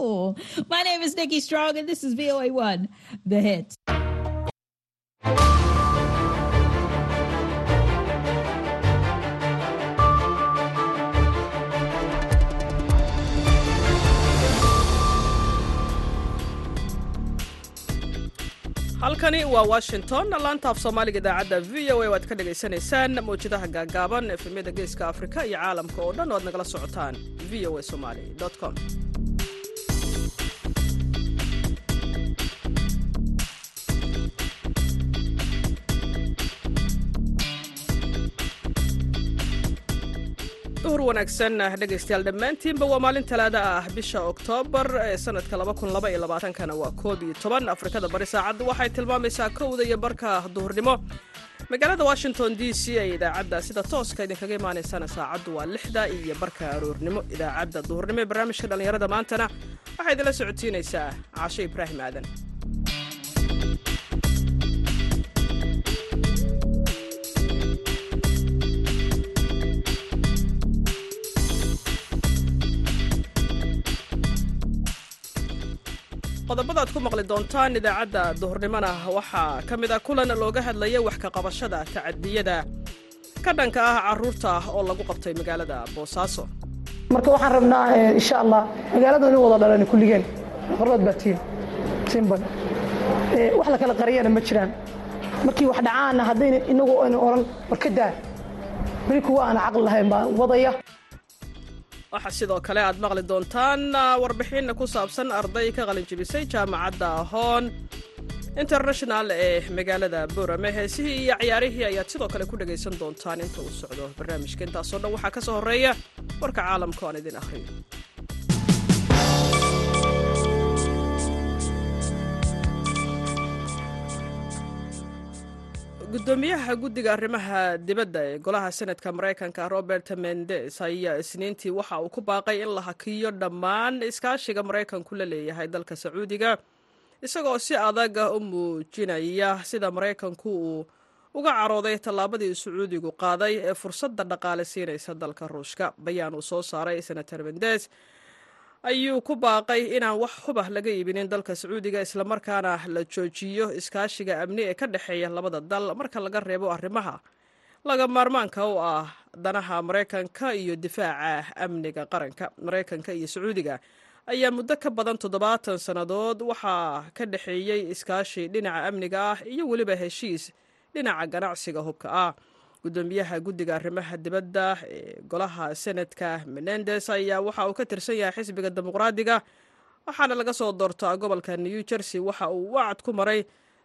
My name is Nikki Strong, and this is VOA1, The Hits. halkani waa washington. Laanta af soomaaliga idaacadda v o a waad ka dhagaysanaysaan mawjadaha gaagaaban efemyada geeska afrika iyo caalamka oo dhan o ad nagala socotaan v o a somali com duhur wanaagsan dhegaystayaal dhammaantiinba waa maalin talaada ah bisha oktoobar ee sanadka kana waa koob iyo toban. Afrikada bari saacaddu waxay tilmaamaysaa kowda iyo barka duhurnimo. Magaalada washington d c ee idaacadda sida tooska idinkaga imaanaysana saacaddu waa lixda iyo barka aroornimo idaacadda duhurnimo ee barnaamijka dhallinyarada maantana waxaa idinla socodsiinaysaa caashe ibraahim aadan qodobada ad ku maqli doontaan idaacadda duhurnimona waxaa ka mid ah kulan looga hadlaya wax ka qabashada tacadiyada. Ka dhanka ah carruurta oo lagu qabtay magaalada boosaaso marka waxaan rabnaa insha allah magaalada nin wada dhalan kulligeen qorlood baa tiin simban wax la kala qariyana ma jiraan. Markii wax dhacaana haddayna inagu aynu oran war ka daa beri kuwa aan caqli lahayn baa wadaya waxaa sidoo kale aad maqli doontaan warbixin ku saabsan arday ka qalinjibisay jaamacadda hoon international ee magaalada boorame heesihii iyo ciyaarihii ayaad sidoo kale ku dhagaysan doontaan inta uu socdo. Barnaamijka intaasoo dhan waxaa ka soo horreeya warka caalamka oan idin akhriyo gudoomiyaha guddiga arrimaha dibadda ee golaha senatka maraykanka robert mendes ayaa isniintii waxa uu ku baaqay in la hakiyo dhammaan iskaashiga maraykanku la leeyahay dalka sacuudiga isagoo si adag u muujinaya sida maraykanku uu uga carooday tallaabadii sacuudigu qaaday ee fursadda dhaqaale siinaysa dalka ruushka. Bayaan uu soo saaray senator mendes ayuu ku baaqay inaan wax hubah laga iibinin dalka sacuudiga islamarkaana la joojiyo iskaashiga amni ee ka dhexeeya labada dal marka laga reebo arrimaha laga maarmaanka u ah danaha maraykanka iyo difaaca amniga qaranka. Maraykanka iyo sacuudiga ayaa muddo ka badan toddobaatan sannadood waxaa ka dhexeeyey iskaashi dhinaca amniga ah iyo weliba heshiis dhinaca ganacsiga hubka ah gudoomiyaha guddiga arrimaha dibadda ee golaha senatka menendes ayaa waxa uu ka tirsan yahay xisbiga dimuqraadiga waxaana laga soo doortaa gobolka new jersey waxa uu wacad ku maray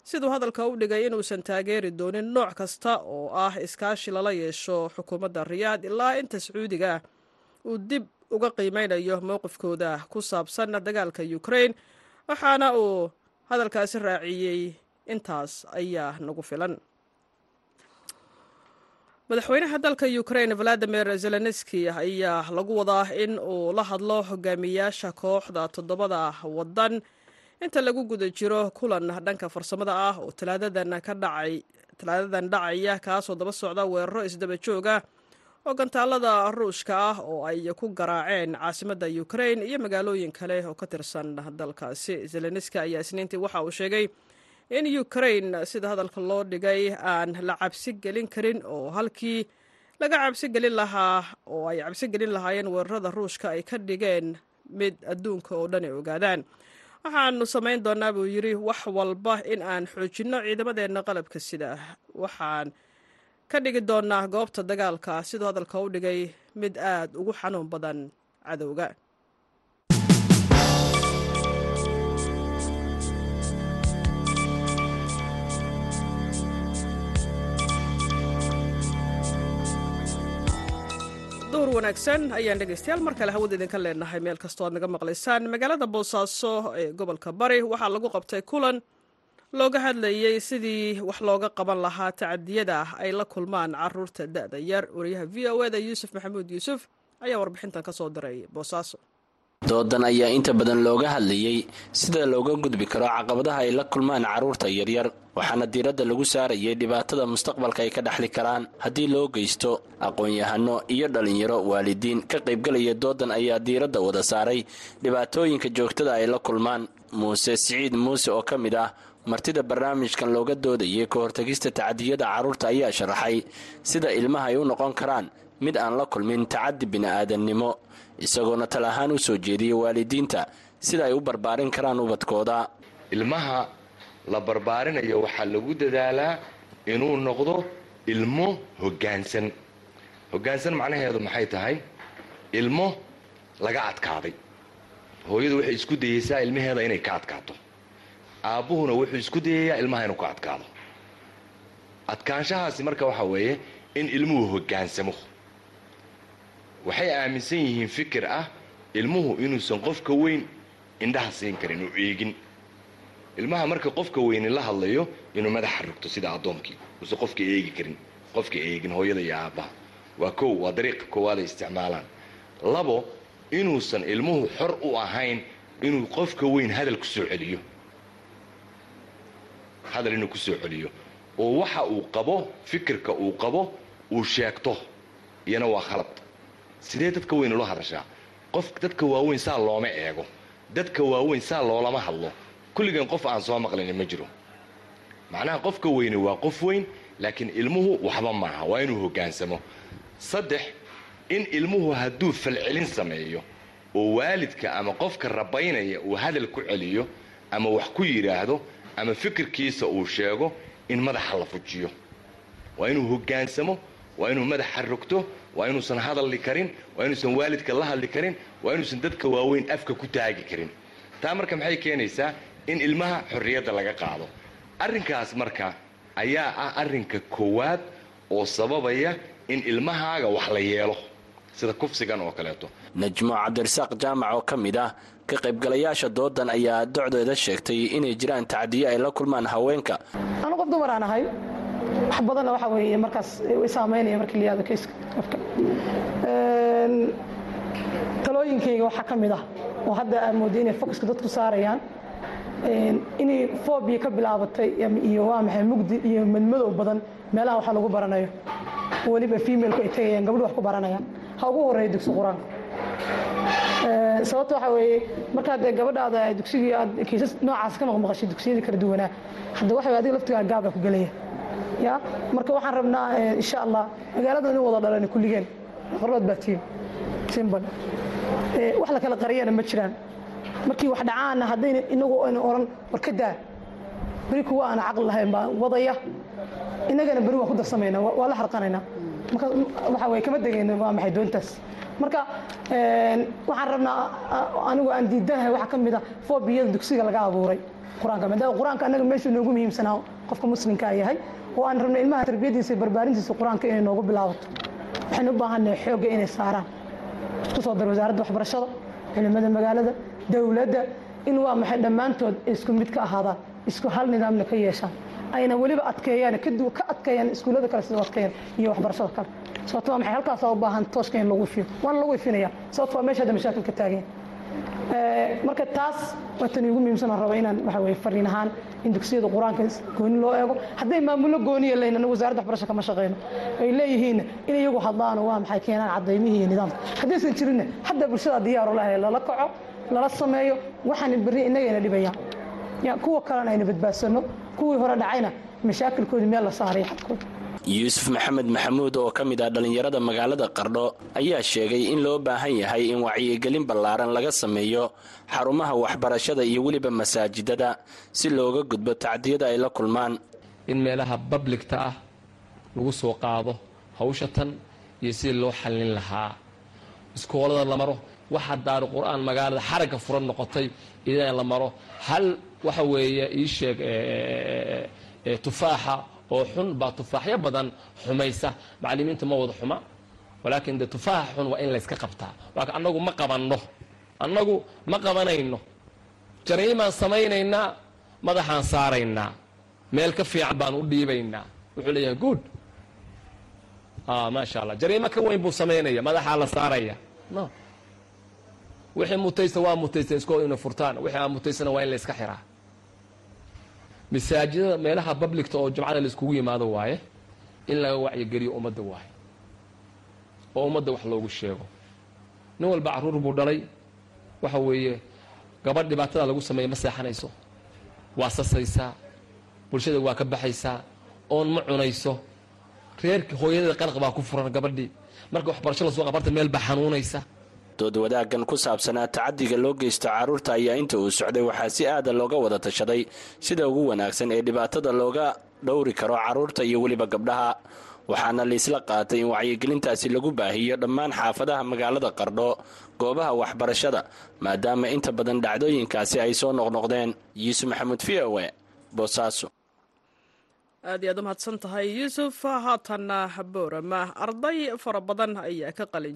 siduu hadalka u dhigay inuusan taageeri doonin nooc kasta oo ah iskaashi lala yeesho xukuumadda riyaad ilaa inta sacuudiga. Uu dib uga qiimeynayo mowqifkooda ku saabsan dagaalka ukrain waxaana uu hadalkaasi raaciyey intaas ayaa nagu filan madaxweynaha dalka ukrain valadimir zelenski ayaa lagu wadaa in uu la hadlo hogaamiyaasha kooxda toddobada wadan inta lagu guda jiro kulan dhanka farsamada ah oo talaadadan dhacaya kaasoo daba socda weeraro isdaba jooga oo gantaalada ruushka ah oo ay ku garaaceen caasimadda ukrain iyo magaalooyin kale oo ka tirsan dalkaasi zelenski ayaa isniintii waxa uu sheegay in ukrain sida hadalka loo dhigay aan la cabsi gelin karin oo halkii laga cabsi gelin lahaa oo ay cabsi gelin lahaayeen weerarada ruushka ay ka dhigeen mid adduunka oo dhan ay ogaadaan. Waxaanu samayn doonaa buu yidhi wax walba in aan xoojinno ciidamadeenna qalabka sida. Waxaan ka dhigi doonaa goobta dagaalka siduu hadalka u dhigay mid aad ugu xanuun badan cadowga duhur wanaagsan ayaan dhegaystayaal mar kale hawada idinka leenahay. Meel kastoo aad naga maqlaysaan magaalada boosaaso ee gobolka bari waxaa lagu qabtay kulan looga hadlayey sidii wax looga qaban lahaa tacadiyada ay la kulmaan carruurta da'da yar. Wariyaha v o eda yuusuf maxamuud yuusuf ayaa warbixintan ka soo diray boosaaso doodan ayaa inta badan looga hadlayey sida looga gudbi karo caqabadaha ay la kulmaan carruurta yaryar waxaana diiradda lagu saarayay dhibaatada mustaqbalka ay ka dhexli karaan. Haddii loo geysto aqoon-yahano iyo dhallinyaro waalidiin ka qaybgalaya doodan ayaa diiradda wada saaray dhibaatooyinka joogtada ay la kulmaan. Muuse siciid muuse oo ka mid ah martida barnaamijkan looga doodayay ka hortagista tacadiyada carruurta ayaa sharaxay sida ilmaha ay u noqon karaan mid aan la kulmin tacaddi bini'aadannimo isagoona tal ahaan u soo jeediyay waalidiinta. Sida ay u barbaarin karaan ubadkooda. Ilmaha la barbaarinayo waxaa lagu dadaalaa inuu noqdo ilmo hoggaansan. Hoggaansan macnaheedu maxay tahay? Ilmo laga adkaaday. Hooyadu waxay isku dayeysaa ilmaheeda inay ka adkaato. Aabbuhuna wuxuu isku dayayaa ilmaha inuu ka adkaado. Adkaanshahaasi marka waxaa weeye in ilmuhu hoggaansamo waxay aaminsan yihiin fikir ah ilmuhu inuusan qofka weyn indhaha siin karin u eegin. Ilmaha marka qofka weyni la hadlayo inuu madaxa rugto sida addoonkii uusan qofka eegi karin. Qofka eegin hooyada iyo aabbaha. Waa kow waa dariiqa ay isticmaalaan. Labo inuusan ilmuhu xor u ahayn inuu qofka weyn hadal ku soo celiyo. Hadal inuu ku soo celiyo. Oo waxa uu qabo fikirka uu qabo uu sheegto. Iyana waa khalad sidee dadka weyn ula hadashaa? Qof dadka waaweyn saa looma eego. Dadka waaweyn saa loolama hadlo. Kulligan qof aan soo maqlin ma jiro. Macnaha qofka weyni waa qof weyn laakiin ilmuhu waxba maaha waa inuu hoggaansamo saddex in ilmuhu hadduu falcelin sameeyo oo waalidka ama qofka rabaynaya uu hadal ku celiyo ama wax ku yidhaahdo ama fikirkiisa uu sheego in madaxa la fujiyo. Waa inuu hoggaansamo waa inuu madaxa rogto waa inuusan hadalli karin waa inuusan waalidka la hadli karin waa inuusan dadka waaweyn afka ku taagi karin. Taa marka maxay keenaysaa in ilmaha xorriyadda laga qaado. Arrinkaas marka ayaa ah arrinka koowaad oo sababaya in ilmahaaga wax la yeelo sida kufsigan oo kaleeto. Najmo cabdirasaaq jaamac oo ka mid ah ka qaybgalayaasha doodan ayaa docdeeda sheegtay inay jiraan tacdiyo ay la kulmaan haweenka. Anu qof dumar aan ahay wax badanna waxa weeye markaas saameynaya markii la yihahdo kayska. Qofka talooyinkayga waxaa ka mid ah oo hadda aan mooday inay focuska dadku saarayaan inay fobia ka bilaabatay iyo waa maxay mugdi iyo madmadow badan meelaha waxa lagu baranayo. Weliba femaleku ay tegayaan gabdhu wax ku baranayaan. Ha ugu horreeya dugsi qur'aanka. Sababta waxaa weeye markaad gabadhaada dugsigii aad kiisas noocaas ka maqmaqashay dugsiyadii kala duwanaa hadda waxa adiga laftigaa gaaba ku gelaya ya marka waxaan rabnaa insha allah magaalada inu wada dhalan kulligeen. Qorlood baa tiin. Simbal wax la kala qariyana ma jiraan. Markii wax dhacaana haddayna inagu aynu oran war ka daa beri kuwa aan caqli lahayn baa wadaya. Inagana beri waan ku darsamaynaa waa la harqanaynaa marka waxa weye kama degayno waa maxay doontaas? Marka waxaan rabnaa anigu aan diidanahay waxaa ka mid a fobiyada dugsiga laga abuuray. Qur'aanka maadaama qur'aanka annaga meeshu noogu muhiimsanaa qofka muslimkaa yahay oo aan rabna ilmaha tarbiyadiisa barbaarintiisa qur'aanka inay noogu bilaabato. Waxaynu u baahannahay xoogga inay saaraan. Isku soo dar wasaaradda waxbarashada culimada magaalada dowladda in waa maxay dhammaantood isku mid ka ahaadaan isku hal nidaamna ka yeeshaan. Ayna weliba adkeeyaan ka adkeeyaan iskuullada kale sidoo adkeeyaan iyo waxbarashada kale. Sababto waa maxay halkaasaa u baahan tooshka in lagu ifiyo waana lagu ifinaya sababto waa meesha hadda mashaakil ka taageen marka taas waa tan igu muhiimsan oo raba inaan weye fariin ahaan in dugsiyada qur'aanka gooni loo eego. Hadday maamullo gooniya leyn anagu wasaaradda waxbarasha kama shaqeyno. Ay leeyihiinna in iyagu hadlaano waa maxay keenaan cadaymihii iyo nidaamka? Haddaysan jirinna hadda bulshada diyaaru lahay lala kaco lala sameeyo waxaan berri innagayna dhibayaan ya kuwa kalena ayna badbaadsanno. Kuwii hore dhacayna mashaakilkoodii meel la saaraya xadkooda yuusuf maxamed maxamuud oo ka mid ah dhallinyarada magaalada qardho ayaa sheegay in loo baahan yahay in wacyigelin ballaaran laga sameeyo xarumaha waxbarashada iyo weliba masaajidada si looga gudbo tacdiyada ay la kulmaan. In meelaha babligta ah lagu soo qaado hawsha tan iyo sidii loo xallin lahaa. Iskoolada la maro waxa daaru qur'aan magaalada xaragga furan noqotay idan la maro. Hal waxa weeye ii sheeg tufaaxa oo xun baa tufaaxyo badan xumaysa. Macallimiinta ma wada xuma walaakin de tufaaxa xun waa in layska qabtaa. Laakiin annagu ma qabanno. Annagu ma qabanayno. Jariimaan samaynaynaa madaxaan saaraynaa. Meel ka fiican baan u dhiibaynaa. Wuxuu leeyahay good. Maasha allah jariimo ka weyn buu samaynaya madaxaa la saaraya. No. Wixii mutaysta waa mutaysta iskooda inay furtaan. Wixii aan mutaystana waa in la xiraa masaajidada meelaha publicta oo jumcada la iskugu yimaado waaye in laga wacyigeliyo ummadda waaye oo ummadda wax loogu sheego. Nin walba carruur buu dhalay. Waxa weeye gabadh dhibaatada lagu sameeya ma seexanayso. Waa sasaysaa bulshada waa ka baxaysaa oon ma cunayso. Reerkii hooyadeeda qaraq baa ku furan gabadhii. Marka waxbarasho la soo qabarta meel baa xanuunaysa dood wadaaggan ku saabsanaa tacadiga loo geysto carruurta ayaa inta uu socday waxaa si aada looga wada tashaday sida ugu wanaagsan ee dhibaatada looga dhowri karo carruurta iyo weliba gabdhaha. Waxaana laisla qaatay in wacyigelintaasi lagu baahiyo dhammaan xaafadaha magaalada qardho goobaha waxbarashada maadaama inta badan dhacdooyinkaasi ay soo noqnoqdeen. Yuusuf maxamuud v o e boosaaso aad iyo aad u tahay yuusuf haatanna boorama. Arday fara badan ayaa ka qalin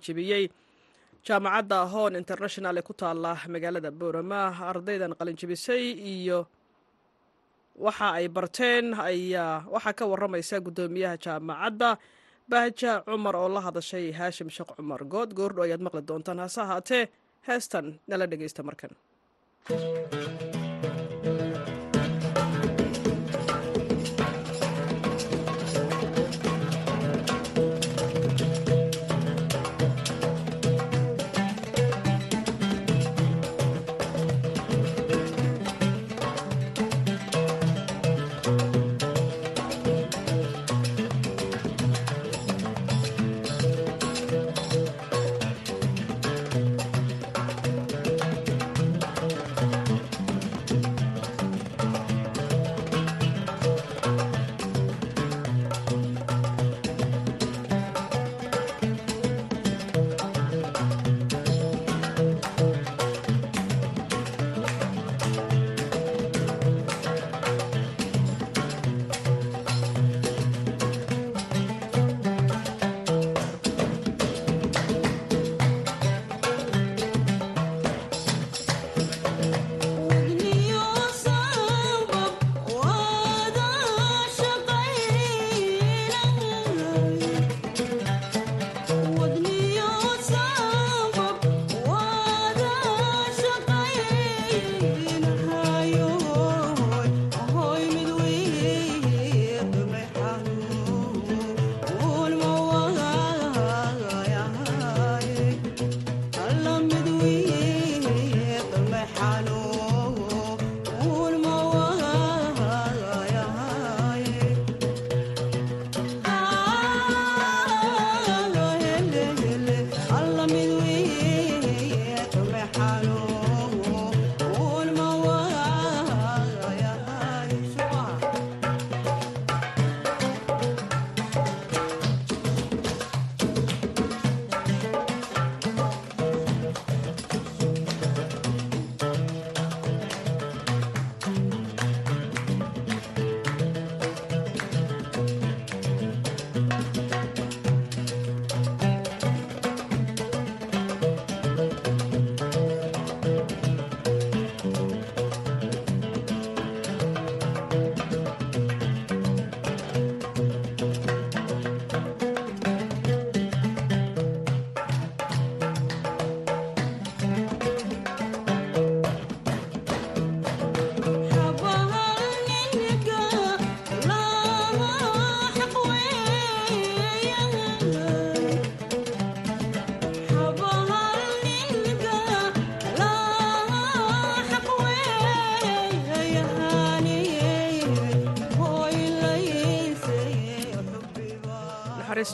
jaamacadda hon international ee ku taala magaalada boorama ardaydan qalin jebisay iyo waxa ay barteen ayaa waxaa ka waramaysa guddoomiyaha jaamacadda. Bahja cumar oo la hadashay haashim sheekh cumar good goordho ayaad maqli doontaan hase ahaatee heestan nala dhegaysta markan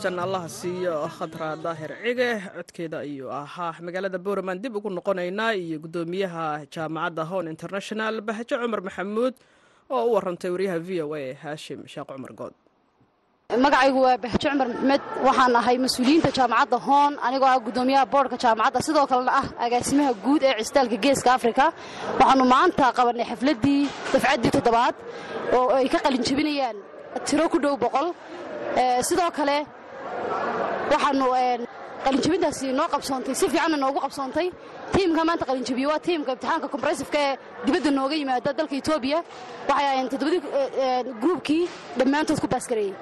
naxariistan allaha siiyo khadra daahir cige codkeeda ayuu ahaa magaalada boorman dib ugu noqonaynaa iyo guddoomiyaha jaamacadda hon international bahjo cumar maxamuud oo u warantay wariyaha v o a haashim sheekh cumar good. Magacaygu waa bahjo cumar maxmed waxaan ahay mas'uuliyiinta jaamacadda hoon anigoo ah guddoomiyaha boodhka jaamacadda. Sidoo kalena ah agaasimaha guud ee cisitaalka geeska afrika. Waxaannu maanta qabannay xafladdii dafcaddii toddobaad oo ay ka qalin tiro ku dhow boqol. Sidoo kale waxaannu qalinjebintaasi noo qabsoontay si fiicanna noogu qabsoontay. Tiimka maanta qalinjebiye waa tiimka imtixaanka kombressifka ee dibadda nooga yimaada dalka etoobiya waxay ahayeen toddobadii gruubkii dhammaantood ku baasgareeyey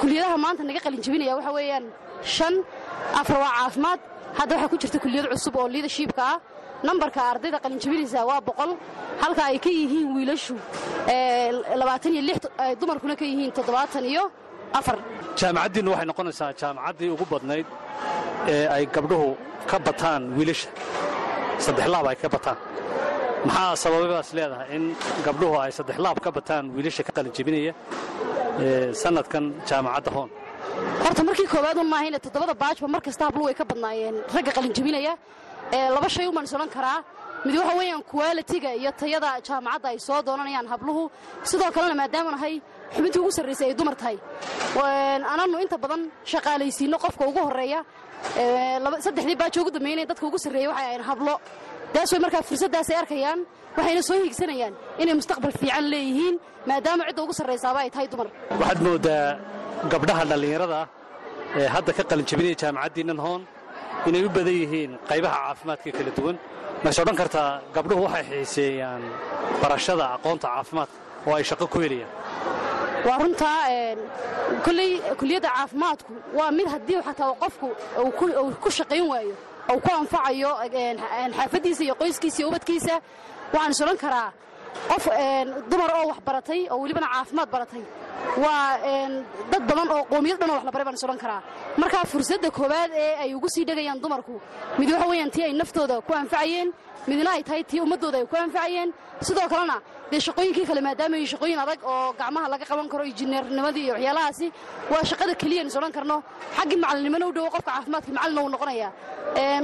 kuliyadaha maanta naga qalinjebinaya waxa weeyaan shan afar waa caafimaad. Hadda waxaa ku jirta kuliyad cusub oo liidershipka ah. Nambarka ardayda qalinjabinaysa waa boqol. Halka ay ka yihiin wiilashu labaatan iyo lix dumarkuna ka yihiin toddobaatan iyo jaamacaddiinnu waxay noqonaysaa jaamacaddii ugu badnayd ee ay gabdhuhu ka bataan wiilasha. Saddex laab ay ka bataan. Maxaa sabababaas leedahay in gabdhuhu ay saddex laab ka bataan wiilasha ka qalinjebinaya sanadkan jaamacadda hoon? Horta markii koowaad un maahayne toddobada baajba mar kasta way ka badnaayeen. Ragga qalinjebinaya laba shay umaan is odhan karaa mid waxa weeyaan kuwaalitiga iyo tayada jaamacadda ay soo doonanayaan habluhu. Sidoo kalena maadaama nahay xubintii ugu sarraysay ay dumar tahay ananu inta badan shaqaalaysiinno qofka ugu horreeya saddexdii baajo ugu dambeynaya dadka ugu sarreeya waxay ahayn hablo. Daas way markaa fursaddaasay arkayaan waxayna soo hiigsanayaan inay mustaqbal fiican leeyihiin maadaama cidda ugu sarraysaaba ay tahay dumar. Waxaad mooddaa gabdhaha dhallinyarada ee hadda ka qalinjabinaya jaamacaddiinnan hoon inay u badan yihiin qaybaha caafimaadka kala duwan mayse odhan kartaa gabdhuhu waxay xiiseeyaan barashada aqoonta caafimaadka oo ay shaqo ku helayaan waa runtaa kolley kuliyadda caafimaadku waa mid haddii xataa qofku uu ku shaqayn waayo ou ku anfacayo xaafaddiisa iyo qoyskiisa iyo ubadkiisa waxaan is odhan karaa qof dumar oo wax baratay oo welibana caafimaad baratay waa dad badan oo qoomiyad dhan oo wax la baray baan is odhan karaa. Markaa fursadda koowaad ee ay ugu sii dhegayaan dumarku mid waxa weeyaan tii ay naftooda ku anfacayeen midna ay tahay tii ummaddooda ay ku anfacayeen. Sidoo kalena dee shaqooyinkii kale maadaama ay shaqooyin adag oo gacmaha laga qaban karo injineernimadii iyo waxyaalahaasi waa shaqada keliya is odhan karno. Xaggii macalinimona u dhowo qofka caafimaadka macalina uu noqonaya.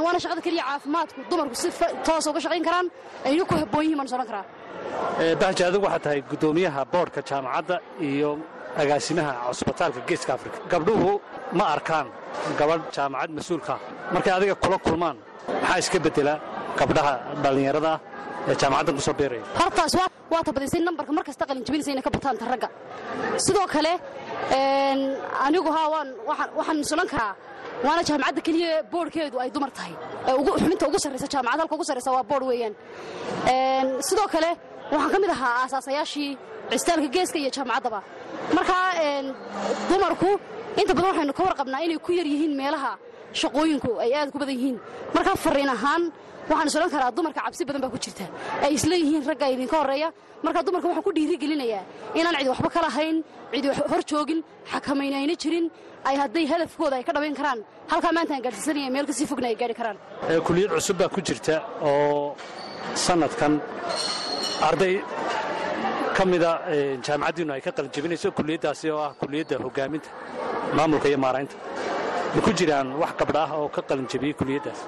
Waana shaqada keliya caafimaadku dumarku si toosa uga shaqayn karaan ayna ku habboon yihiin baan is odhan karaa bahji adigu waxaad tahay guddoomiyaha boodhka jaamacadda iyo agaasimaha cusbitaalka geeska afrika. Gabdhuhu ma arkaan gabadh jaamacad mas'uulkaa markay adiga kula kulmaan maxaa iska beddelaa gabdhaha dhallinyarada ah ee jaamacaddan ku soo beeraya hortaas waa tabadisay nambarka mar kasta qalinjabinaysa inay ka bataan ta ragga. Sidoo kale anigu haa waxaan is odhan karaa waana jaamacadda keliya boodhkeedu ay dumar tahay. Xubinta ugu sarraysa jaamacad halka ugu sarraysa waa boodh weeyaan. Sidoo kale waxaan ka mid ahaa aasaasayaashii cistaalka geeska iyo jaamacaddaba markaa dumarku inta badan waxaynu ka warqabnaa inay ku yar yihiin meelaha shaqooyinku ay aad ku badan yihiin. Markaa farriin ahaan waxaan is odhan karaa dumarka cabsi badan baa ku jirta. Ay isla yihiin ragga idinka horreeya markaa dumarka waxaan ku dhiiri gelinayaa inaan cidi waxba ka lahayn cidi hor joogin xakamayna ayna jirin. Ay hadday hadafkooda ay ka dhabayn karaan halkaa maanta aan gaadhsiisanaya meel ka sii fogna ay gaadhi karaan. Kuliyad cusub baa ku jirta oo sannadkan arday ka mida jaamacaddiinnu ay ka qalinjabinayso kuliyaddaasi oo ah kuliyadda hoggaaminta maamulka iyo maaraynta ma ku jiraan wax gabdha ah oo ka qalinjabiyey kuliyaddaas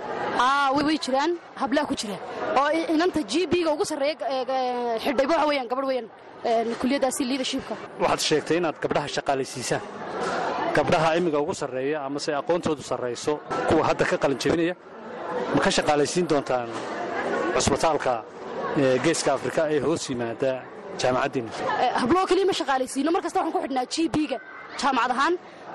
way jiraan. Hablaha ku jira oo inanta g b-ga ugu sarreeya xidhayba waxa weyaan gabadh weyaan kuliyaddaasi liidershipka waxaad sheegtay inaad gabdhaha shaqaalaysiisaan gabdhaha imiga ugu sarreeya amase aqoontoodu sarrayso kuwa hadda ka qalinjabinaya ma ka shaqaalaysiin doontaan cusbitaalka geeska afrika ee hoos yimaada jaamacaddiinna habloo keliya ma shaqaalaysiino mar kasta waxaan ku xidhnaa g b-ga jaamacad ahaan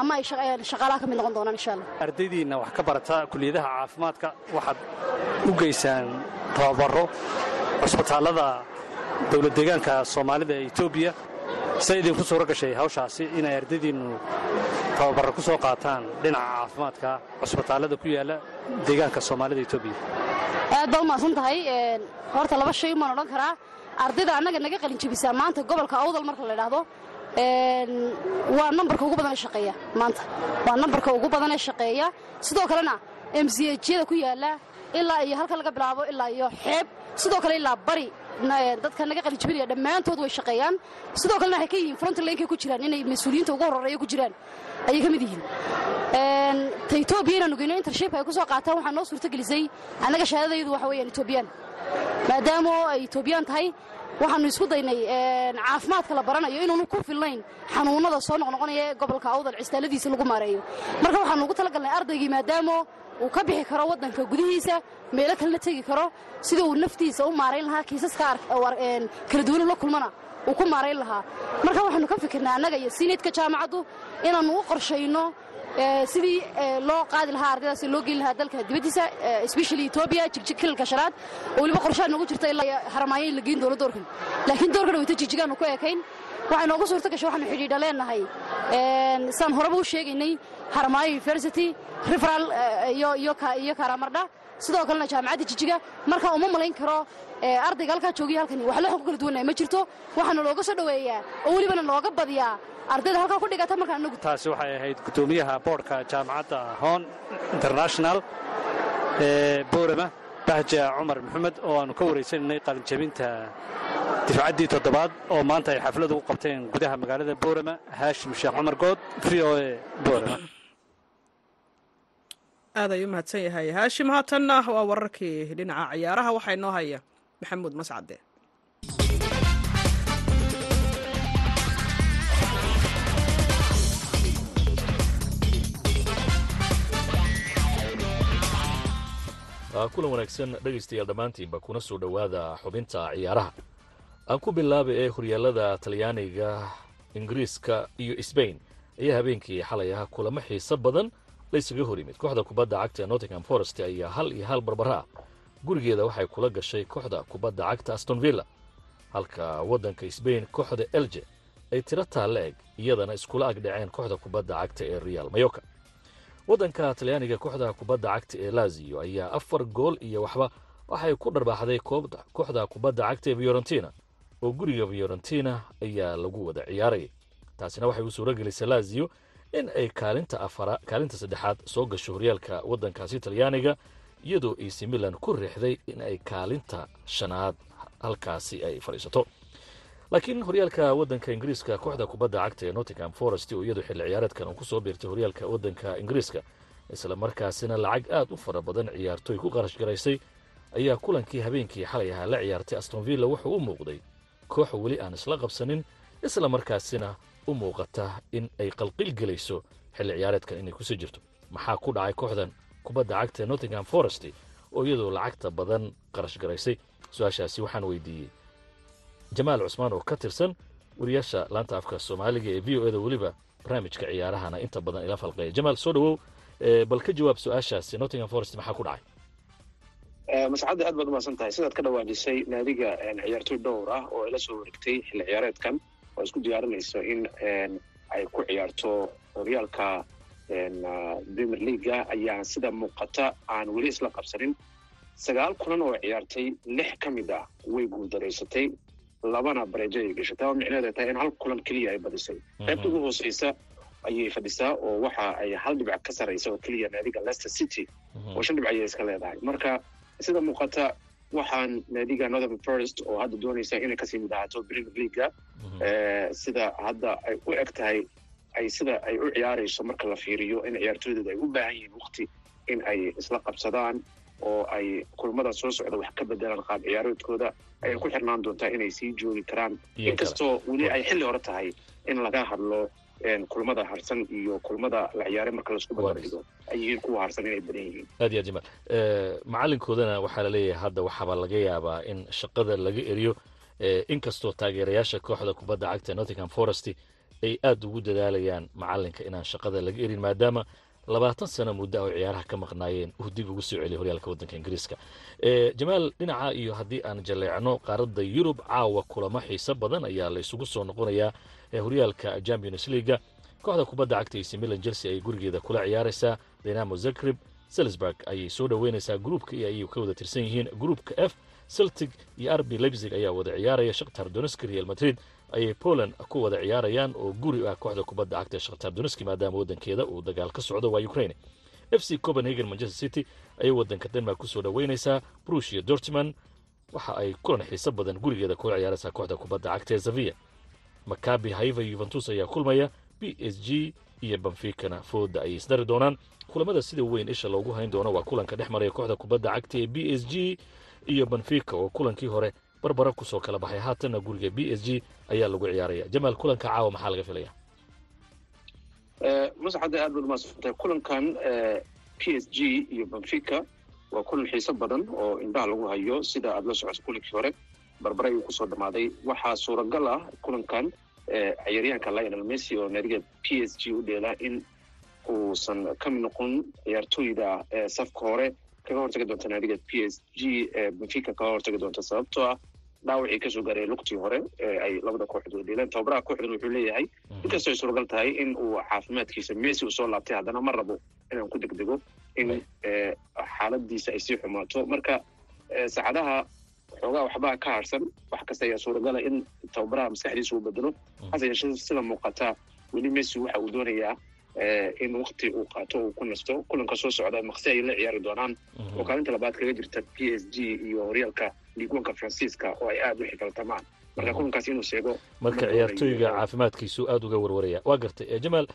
ama ay shaqaalaha ka mid noqon doonaan insha allah. Ardaydiinna wax ka barata kuliyadaha caafimaadka waxaad u geysaan tababaro. Cusbitaallada dowlad deegaanka soomaalida ee etoobiya se idinku suuro gashay hawshaasi inay ardaydiinnu tababarro ku soo qaataan dhinaca caafimaadka cusbitaallada ku yaalla deegaanka soomaalida etoobiya aad baa u mahadsan tahay horta laba shay umaan odhan karaa. Ardayda annaga naga qalinjabisaa maanta gobolka awdal marka la idhaahdo waa nambarka ugu badanee shaqeeya maanta. Waa nambarka ugu badanee shaqeeya. Sidoo kalena mchada ku yaalla ilaa iyo halka laga bilaabo ilaa iyo xeeb. Sidoo kale ilaa bari dadka naga qalijabinaya dhammaantood way shaqeeyaan. Sidoo kalena waxay ka yihiin frontlankay ku jiraan inay mas'uuliyiinta ugu horreeya ku jiraan. Ayay ka mid yihiin. Ta etoobiya inaanu geyno intershipka ay ku soo qaataan waxaa noo suurto gelisay annaga shahaadadaydu waxa weeyaan etoobiyaan maadaama ay etoobiyaan tahay waxaanu isku daynay caafimaadka la baranayo inuunu ku filnayn xanuunnada soo noqnoqonaya ee gobolka awdal cistaaladiisa lagu maareeyo. Marka waxaanu ugu talagalnay ardaygii maadaama uu ka bixi karo waddanka gudihiisa meelo kalena tegi karo sida uu naftiisa u maarayn lahaa kiisaska kala duwan la kulmana uu ku maarayn lahaa. Marka waxaanu ka fikirnaa annaga iyo sineedka jaamacaddu inaannu u qorshayno sidii loo qaadi lahaa ardaydaas loo geyn lahaa dalka dibaddiisa especially etoobiya jigjig kilalka oo weliba qorshaha noogu jirta ilaa haramaayo in la geyn doono doorkan. Laakiin doorkan wayta jigjigaanu ku ekayn waxay noogu suurto gashay waxaanu xidhiidha leenahay saan horeba u sheegaynay haramaayo university referal iyo karamardha sidoo kalena jaamacadda jijiga marka uma malayn karo ardayga halkaa joogiya halkani wax loo ku kala duwannahay ma jirto? Waxaana looga soo dhoweeyaa oo welibana looga badiyaa. Ardayda halkaa ku dhigata markaa anagu taasi waxay ahayd guddoomiyaha boodhka jaamacadda hon international ee boorama bahja cumar maxamed oo aanu ka waraysananay qalinjabinta difcaddii toddobaad oo maanta ay xafladu u qabteen gudaha magaalada boorama haashim sheekh cumar good v o e boorama aad ayuu mahadsan yahay. Haashim haatanna waa wararkii dhinaca ciyaaraha waxaa inoo haya maxamuud mascade kulan wanaagsan dhegaystayaal dhammaantiinba kuna soo dhowaada xubinta ciyaaraha. Aan ku bilaaba ee horyaalada talyaaniga ingiriiska iyo sbain ayaa habeenkii xalay ah kulamo xiiso badan laysaga hor yimid kooxda kubadda cagta nottingham forest ayaa hal iyo hal barbara ah gurigeeda waxay kula gashay kooxda kubadda cagta aston villa halka waddanka sbain kooxda elje ay tiro taalla eg iyadana iskula ag dhaceen kooxda kubadda cagta ee real mayoka waddanka talyaaniga kooxda kubadda cagta ee laziyo ayaa afar gool iyo waxba waxay ku dharbaaxday kooxda kubadda cagta ee fiorentina oo guriga fiorentina ayaa lagu wada ciyaarayay. Taasina waxay u suuro gelisay laziyo in ay kaalinta saddexaad soo gasho horyaalka waddankaasi talyaaniga iyadoo ac milan ku riixday in ay kaalinta shanaad halkaasi ay fadhiisato. Laakiin horyaalka waddanka ingiriiska kooxda kubadda cagta ee nottingham forest oo iyadu xilli ciyaareedkan uu ku soo biirtay horyaalka waddanka ingiriiska isla markaasina lacag aad u fara badan ciyaartoy ku qarash garaysay ayaa kulankii habeenkii xalay ahaa la ciyaartay aston villa wuxuu u muuqday koox weli aan isla qabsanin isla markaasina u muuqata in ay qalqil gelayso xilli ciyaareedkan inay ku sii jirto. Maxaa ku dhacay kooxdan kubadda cagta nottingham forest oo iyadoo lacagta badan qarash garaysay. Su'aashaasi waxaan weydiiyey. Jamaal cusmaan oo ka tirsan wariyaasha laanta afka soomaaliga ee v o eda weliba barnaamijka ciyaarahana inta badan ila falqeeya. Jamaal soo dhowow bal ka jawaab su'aashaasi nottingham forest maxaa ku dhacay? Mascadda aad baad umahadsan tahay sidaad ka dhawaajisay naadiga ciyaartoy dhowr ah oo ay la soo wareegtay xilli ciyaareedkan oo isku diyaarinayso in ay ku ciyaarto horyaalka premier leaga ayaa sida muuqata aan weli isla qabsanin. Sagaal kulan oo ciyaartay lix ka mid ah way guuldaraysatay labana bareejo ay gashatay. Oo micneheeda tahay in hal kulan keliya ay badisay. Qaybta ugu hooseysa ayay fadhisaa oo waxa ay hal dhibac ka saraysa oo keliya naadiga leicester city. Oo shan dhibac ayay iska leedahay. Marka sida muuqata waxaan naadiga northern forest oo hadda doonaysa inay ka sii mid ahaato premier leaga sida hadda ay u eg tahay ay sida ay u ciyaarayso marka la fiiriyo in ciyaartooydooda ay u baahan yihiin waqti in ay isla qabsadaan oo ay kulmada soo socda wax ka bedelaan qaab ciyaaroodkooda ayay ku xirnaan doontaa inay sii joogi karaan. Inkastoo weli ay xilli hore tahay in laga hadlo kulmada harsan iyo kulmada la ciyaaray marka la isku badbadhigo ay yihiin kuwa harsan inay badan yihiin. Aad iyo aad jamaal macalinkoodana waxaa la leeyahay hadda waxaaba laga yaabaa in shaqada laga eriyo. Inkastoo taageerayaasha kooxda kubadda cagta nottingham forest ay aad ugu dadaalayaan macalinka inaan shaqada laga erin maadaama labaatan sano muddo oo ciyaaraha ka maqnaayeen uu dib ugu soo celiyay horyaalka waddanka ingiriiska. Jamaal dhinaca iyo haddii aan jaleecno qaaradda yurub caawa kulamo xiiso badan ayaa la isugu soo noqonayaa horyaalka champions leaga kooxda kubadda cagta ac milan chelsea ay gurigeeda kula ciyaaraysaa dynamo zagreb salisburg ayay soo dhoweynaysaa gruupka iyo ayay ka wada tirsan yihiin gruupka f celtic iyo arbi leipzig ayaa wada ciyaaraya shakhtar doneski real madrid ayay poland ku wada ciyaarayaan oo guri ah kooxda kubadda cagta ee shakhtar doneski maadaama waddankeeda uu dagaal ka socdo waa ukraine. F c copenhagen manchester city ayay waddanka denmark ku soo dhoweynaysaa brushia dortman waxa ay kulan xiiso badan gurigeeda kula ciyaaraysaa kooxda kubadda cagta ee zavia makabi haiva yuventus ayaa kulmaya b s g iyo benficana fooda ayay isdari doonaan. Kulamada sida weyn isha loogu hayn doono waa kulanka dhex maraya kooxda kubadda cagta ee b s g iyo benfica oo kulankii hore barbara ku soo kala baxay. Haatanna guriga b s g ayaa lagu ciyaaraya. Jamaal kulanka caawa maxaa laga filaya mascadda aad baad umaadsantay kulankan p s g iyo benfica waa kulan xiiso badan oo indhaha lagu hayo. Sida aada la socoto kulankii hore barbare ayuu ku soo dhammaaday. Waxaa suuragal ah kulankan ciyaaryahanka lionel messi oo naadiga p s g u dheela in uusan ka mid noqon ciyaartooyda safka hore. Kaga hortagi doonta naadiga p s g benfica kaga hortagi doonta sababtoo ah dhaawacii ka soo gaaray lugtii hore ay labada kooxdood dheeleen. Tababaraha kooxdan wuxuu leeyahay inkastoo ay suuragal tahay in uu caafimaadkiisa messi uu soo laabtay haddana ma rabo inaan ku degdego in xaaladiisa ay sii xumaato. Marka saacadaha xoogaa waxbaa ka harsan wax kasta ayaa suuragala in tababaraha maskaxdiisa uu bedelo. Hase yeeshee sida muuqata weli messi waxa uu doonayaa in wakti uu qaato uu ku nasto kulanka soo socda maqsi ay la ciyaari doonaan. Oo kaalinta labaad kaga jirta p s g iyo horyaalka liigwanka faransiiska oo ay aada u xifaltamaan marka kulankaas inuu sheego marka ciyaartooyga caafimaadkiisu aada uga warwaraya waa gartay jamaal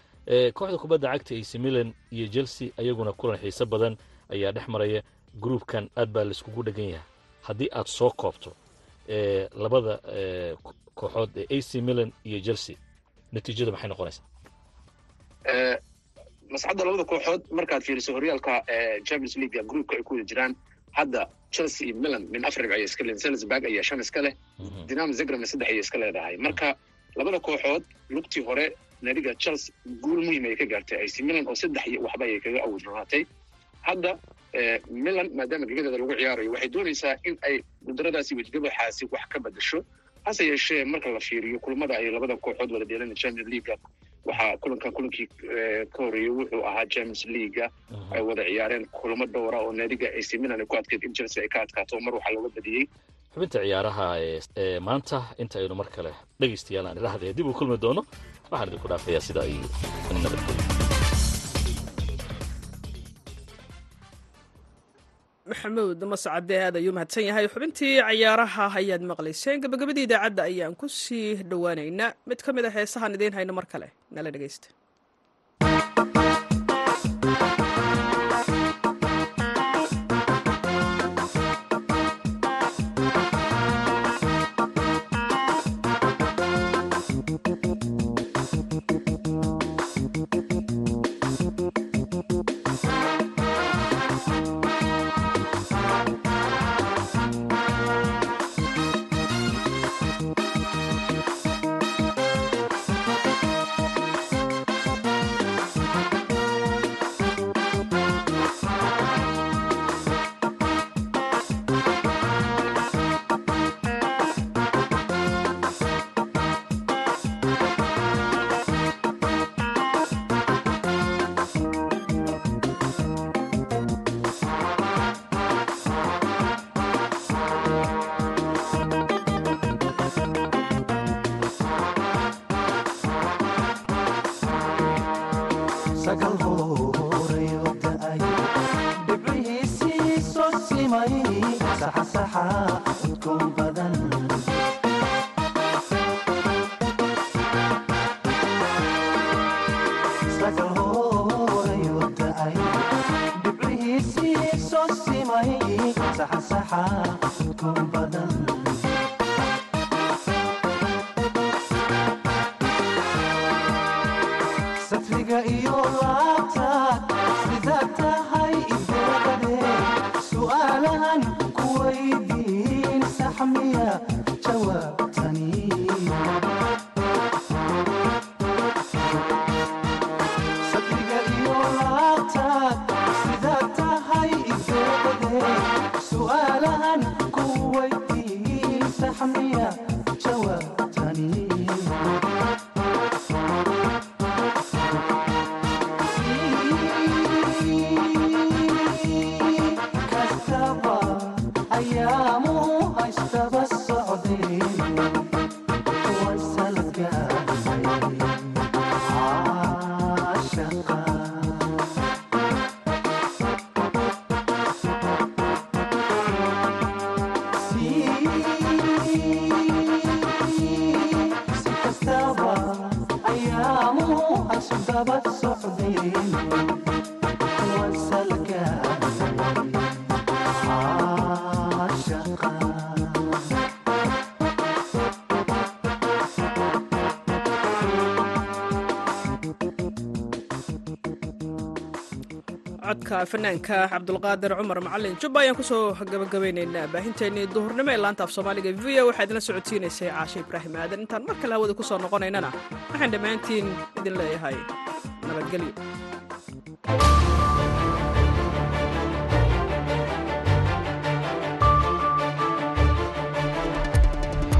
kooxda kubadda cagta ac milan iyo chelsea ayaguna kulan xiiso badan ayaa dhex maraya gruubkan aad baa laiskugu dhegan yahay. Haddii aad soo koobto labada kooxood ee ac milan iyo chelsea natiijada maxay noqonaysaa masxadda labada kooxood markaad fiiriso horyaalka champions leaguea groupka ay ku wada jiraan hadda chelsea iyo milan min afar dhibc ayay iska leedahay ayaa shan iska leh dinamo zagrana saddex ayay iska leedahay. Marka labada kooxood lugtii hore naadiga chelsea guul muhiim ayay ka gaartay ac milan oo saddex waxba ayay kaga awdronaatay hadda milan maadaama gegadeeda lagu ciyaarayo waxay doonaysaa in ay gudaradaasi wejgabaxaasi wax ka bedasho hase yeeshee marka la fiiriyo kulamada ay labada kooxood wada dheelan champions leaguea waxaa kulankan kulankii ka horeeyey wuxuu ahaa champions leaguea. Ay wada ciyaareen kulamo dhowra oo naadiga ac milan ay ku adkeyd in chelsea ay ka adkaato. Mar waxaa looga badiyey xubinta ciyaaraha ee maanta inta aynu mar kale dhegaystayaal aan idhaahday. Dib uu kulmi doono waxaan idinku dhaafayaa sida ay nabadgelyo maxamuud mascade aad ayuu mahadsan yahay. Xubintii cayaaraha ayaad maqlayseen gabagabadii idaacadda ayaan ku sii dhowaaneynaa mid ka mid a heesahaan idiin hayno mar kale. Nala dhegaysta saxsaxa ku badan. Codka fanaanka cabdulqaadir cumar macalin. Jubba ayaan ku soo gabagabaynaynaa baahinteennii duhurnimo ee laanta af soomaaliga v o waxaa idinla socodsiinaysay caashe ibraahim aadan. Intaan mar kale hawada ku soo noqonaynana waxaan dhammaantiin idin leeyahay nabadgelyo